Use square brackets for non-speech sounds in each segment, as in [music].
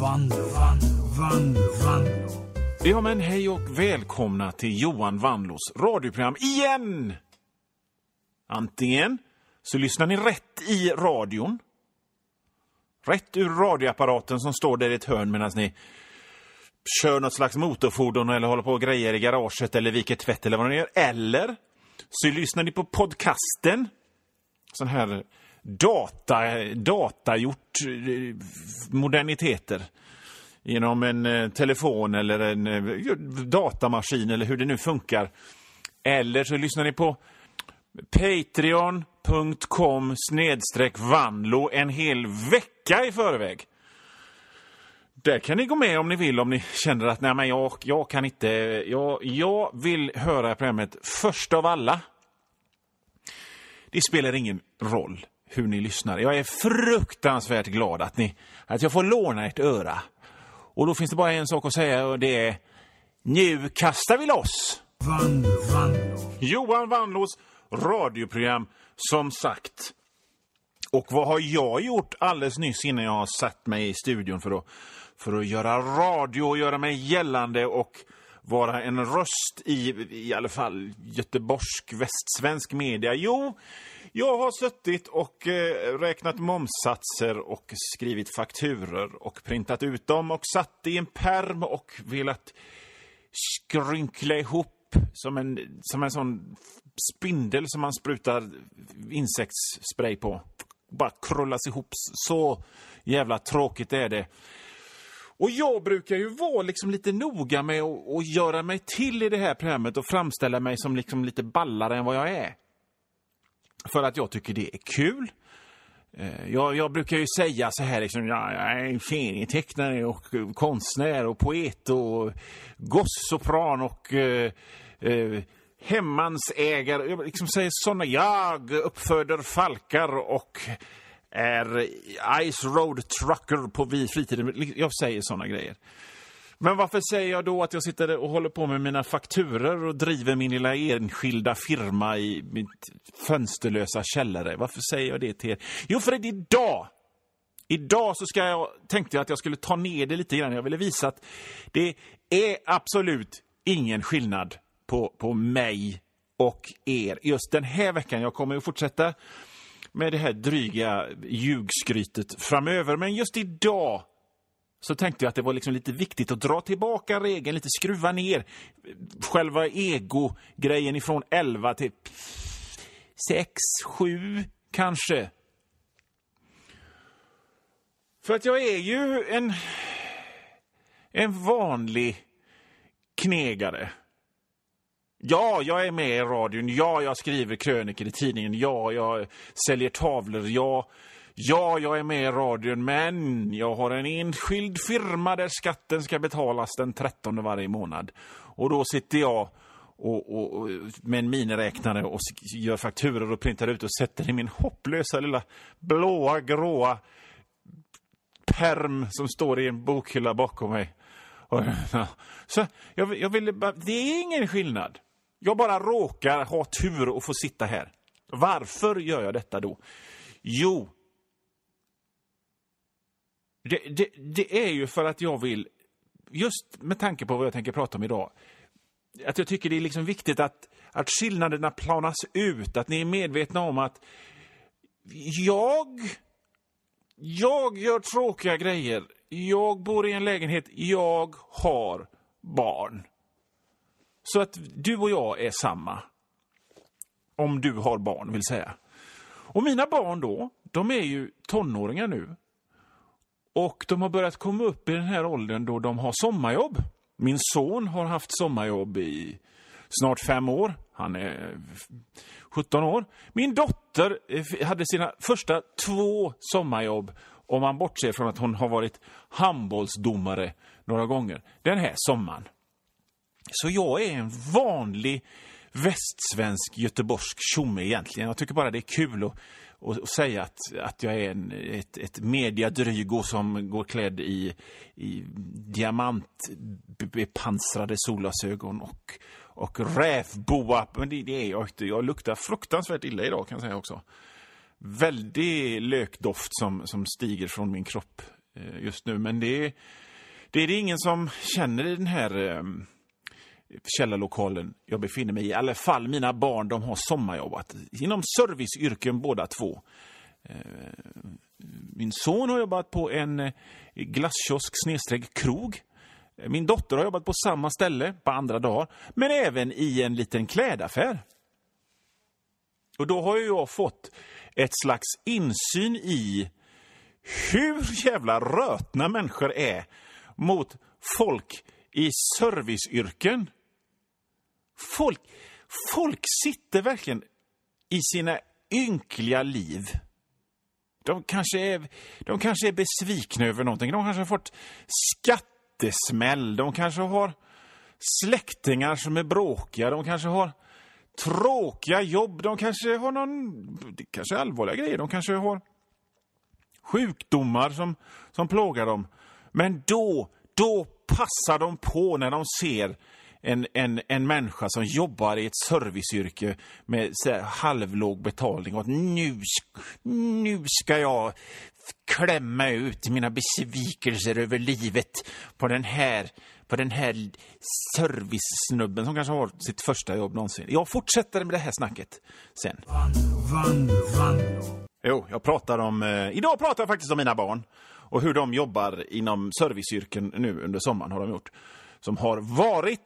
Vanlo, Vanlo, Vanlo, Vanlo. Ja men hej och välkomna till Johan Vanlos radioprogram igen! Antingen så lyssnar ni rätt i radion, rätt ur radioapparaten som står där i ett hörn medan ni kör något slags motorfordon eller håller på och grejer i garaget eller viker tvätt eller vad ni gör. Eller så lyssnar ni på podcasten, sån här data, datagjort eh, moderniteter genom en eh, telefon eller en eh, datamaskin eller hur det nu funkar. Eller så lyssnar ni på patreon.com snedstreck vanlo en hel vecka i förväg. Där kan ni gå med om ni vill, om ni känner att nej, men jag, jag kan inte... Jag, jag vill höra programmet först av alla. Det spelar ingen roll hur ni lyssnar. Jag är fruktansvärt glad att, ni, att jag får låna ett öra. Och då finns det bara en sak att säga och det är nu kastar vi loss! Vanlo, Vanlo. Johan Wannlås radioprogram, som sagt. Och vad har jag gjort alldeles nyss innan jag har satt mig i studion för att, för att göra radio och göra mig gällande och vara en röst i, i alla fall, göteborgsk, västsvensk media? Jo, jag har suttit och eh, räknat momssatser och skrivit fakturer och printat ut dem och satt i en perm och velat skrynkla ihop som en, som en sån spindel som man sprutar insektsspray på. Bara krullas ihop. Så jävla tråkigt är det. Och jag brukar ju vara liksom lite noga med att, göra mig till i det här programmet och framställa mig som liksom lite ballare än vad jag är. För att jag tycker det är kul. Eh, jag, jag brukar ju säga så här, liksom, jag är en serietecknare och konstnär och poet och gossopran och eh, eh, hemmansägare. Jag liksom säger sådana, jag uppföder falkar och är Ice Road Trucker på vi fritiden. Jag säger såna grejer. Men varför säger jag då att jag sitter och håller på med mina fakturer och driver min lilla enskilda firma i mitt fönsterlösa källare? Varför säger jag det till er? Jo, för att idag, idag så ska jag, tänkte jag att jag skulle ta ner det lite grann. Jag ville visa att det är absolut ingen skillnad på, på mig och er just den här veckan. Jag kommer att fortsätta med det här dryga ljugskrytet framöver. Men just idag så tänkte jag att det var liksom lite viktigt att dra tillbaka regeln, lite skruva ner själva ego-grejen ifrån 11 till 6, 7 kanske. För att jag är ju en, en vanlig knegare. Ja, jag är med i radion. Ja, jag skriver krönikor i tidningen. Ja, jag säljer tavlor. Ja, ja, jag är med i radion. Men jag har en enskild firma där skatten ska betalas den 13 varje månad. Och då sitter jag och, och, och, med en miniräknare och gör fakturor och printar ut och sätter i min hopplösa lilla blåa, gråa perm som står i en bokhylla bakom mig. Och. [laughs] Så jag, jag ville bara, det är ingen skillnad. Jag bara råkar ha tur och få sitta här. Varför gör jag detta då? Jo, det, det, det är ju för att jag vill, just med tanke på vad jag tänker prata om idag, att jag tycker det är liksom viktigt att, att skillnaderna planas ut, att ni är medvetna om att jag jag gör tråkiga grejer. Jag bor i en lägenhet. Jag har barn. Så att du och jag är samma. Om du har barn, vill säga. Och mina barn då, de är ju tonåringar nu. Och de har börjat komma upp i den här åldern då de har sommarjobb. Min son har haft sommarjobb i snart fem år. Han är 17 år. Min dotter hade sina första två sommarjobb om man bortser från att hon har varit handbollsdomare några gånger den här sommaren. Så jag är en vanlig västsvensk göteborgsk tjomme egentligen. Jag tycker bara det är kul att, att, att säga att, att jag är en, ett, ett mediadrygo som går klädd i, i diamantbepansrade solglasögon och, och rävboa. Men det, det är jag inte. Jag luktar fruktansvärt illa idag kan jag säga också. Väldig lökdoft som, som stiger från min kropp eh, just nu. Men det är, det är det ingen som känner i den här eh, källarlokalen jag befinner mig i. I alla fall mina barn, de har sommarjobbat inom serviceyrken båda två. Eh, min son har jobbat på en eh, glasskiosk snedstreck krog. Eh, min dotter har jobbat på samma ställe på andra dagar, men även i en liten klädaffär. Och då har ju jag fått ett slags insyn i hur jävla rötna människor är mot folk i serviceyrken. Folk, folk sitter verkligen i sina ynkliga liv. De kanske, är, de kanske är besvikna över någonting. De kanske har fått skattesmäll. De kanske har släktingar som är bråkiga. De kanske har tråkiga jobb. De kanske har någon... Det kanske är allvarliga grejer. De kanske har sjukdomar som, som plågar dem. Men då, då passar de på när de ser en, en, en människa som jobbar i ett serviceyrke med så här halvlåg betalning och att nu, nu ska jag klämma ut mina besvikelser över livet på den här på den här servicesnubben som kanske har sitt första jobb någonsin. Jag fortsätter med det här snacket sen. Vanlo, vanlo. Jo, jag pratar om... Eh, idag pratar jag faktiskt om mina barn och hur de jobbar inom serviceyrken nu under sommaren har de gjort. Som har varit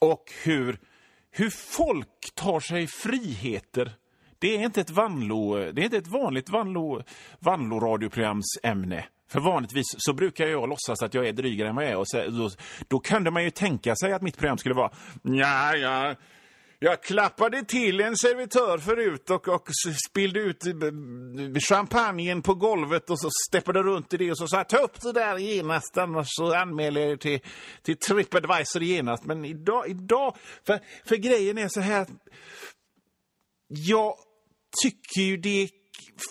och hur, hur folk tar sig friheter. Det är inte ett, vanlo, det är inte ett vanligt vanlo, vanlo-radioprogramsämne. För vanligtvis så brukar jag låtsas att jag är drygare än vad jag är. Och så, då, då kunde man ju tänka sig att mitt program skulle vara ja, ja, jag klappade till en servitör förut och, och spillde ut eh, champagnen på golvet och så steppade runt i det och så sa jag ta upp det där genast annars så anmäler jag er till, till Tripadvisor genast. Men idag, idag för, för grejen är så här jag tycker ju det är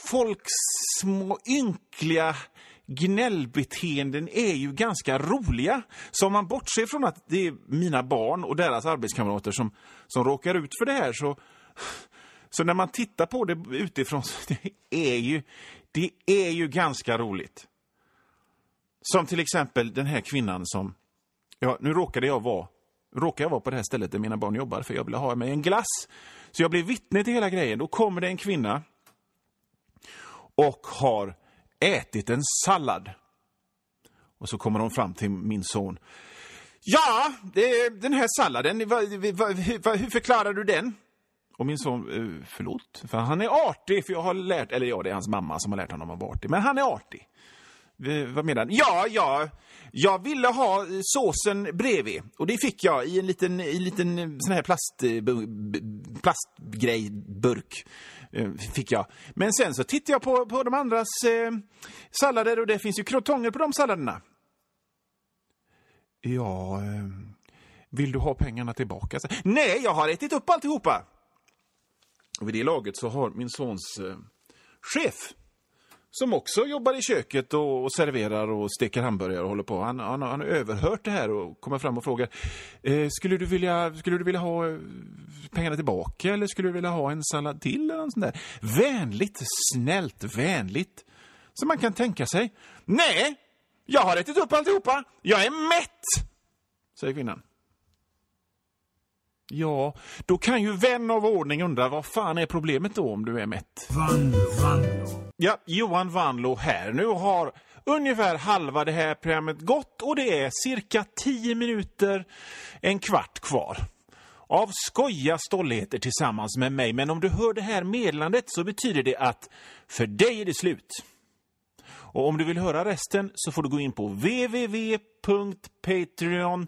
folks små ynkliga gnällbeteenden är ju ganska roliga. Så om man bortser från att det är mina barn och deras arbetskamrater som, som råkar ut för det här så, så när man tittar på det utifrån så [laughs] det är ju, det är ju ganska roligt. Som till exempel den här kvinnan som, ja nu råkade jag vara råkar jag vara på det här stället där mina barn jobbar för jag ville ha mig en glass. Så jag blev vittne till hela grejen. Då kommer det en kvinna och har ätit en sallad. Och så kommer hon fram till min son. Ja, det, den här salladen, va, va, va, hur förklarar du den? Och min son, eh, förlåt, för han är artig, för jag har lärt, eller ja, det är hans mamma som har lärt honom att vara artig, men han är artig. Vad menar han? Ja, ja, jag ville ha eh, såsen bredvid. Och det fick jag i en liten, i en liten eh, sån här plast, eh, plastgrej, burk. Fick jag. Men sen så tittade jag på, på de andras eh, sallader och det finns ju krotonger på de salladerna. Ja, eh, vill du ha pengarna tillbaka? Nej, jag har ätit upp alltihopa! Och vid det laget så har min sons eh, chef som också jobbar i köket och, och serverar och steker hamburgare och håller på. Han, han, han har överhört det här och kommer fram och frågar eh, skulle, du vilja, skulle du vilja ha eh, pengarna tillbaka eller skulle du vilja ha en sallad till? Eller något sånt där. Vänligt, snällt, vänligt. Så man kan tänka sig. Nej, jag har ätit upp alltihopa. Jag är mätt, säger kvinnan. Ja, då kan ju vän av ordning undra vad fan är problemet då om du är mätt? Vanlo, vanlo. Ja, Johan Vanlo här. Nu har ungefär halva det här programmet gått och det är cirka 10 minuter, en kvart kvar. Av skoja stolligheter tillsammans med mig, men om du hör det här meddelandet så betyder det att för dig är det slut. Och om du vill höra resten så får du gå in på www.patreon.com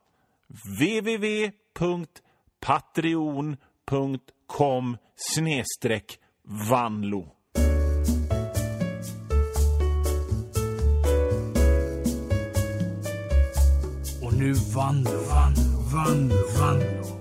www.patreon.com snedstreck vanlo. Och nu vanlo, vanlo, vanlo, vanlo.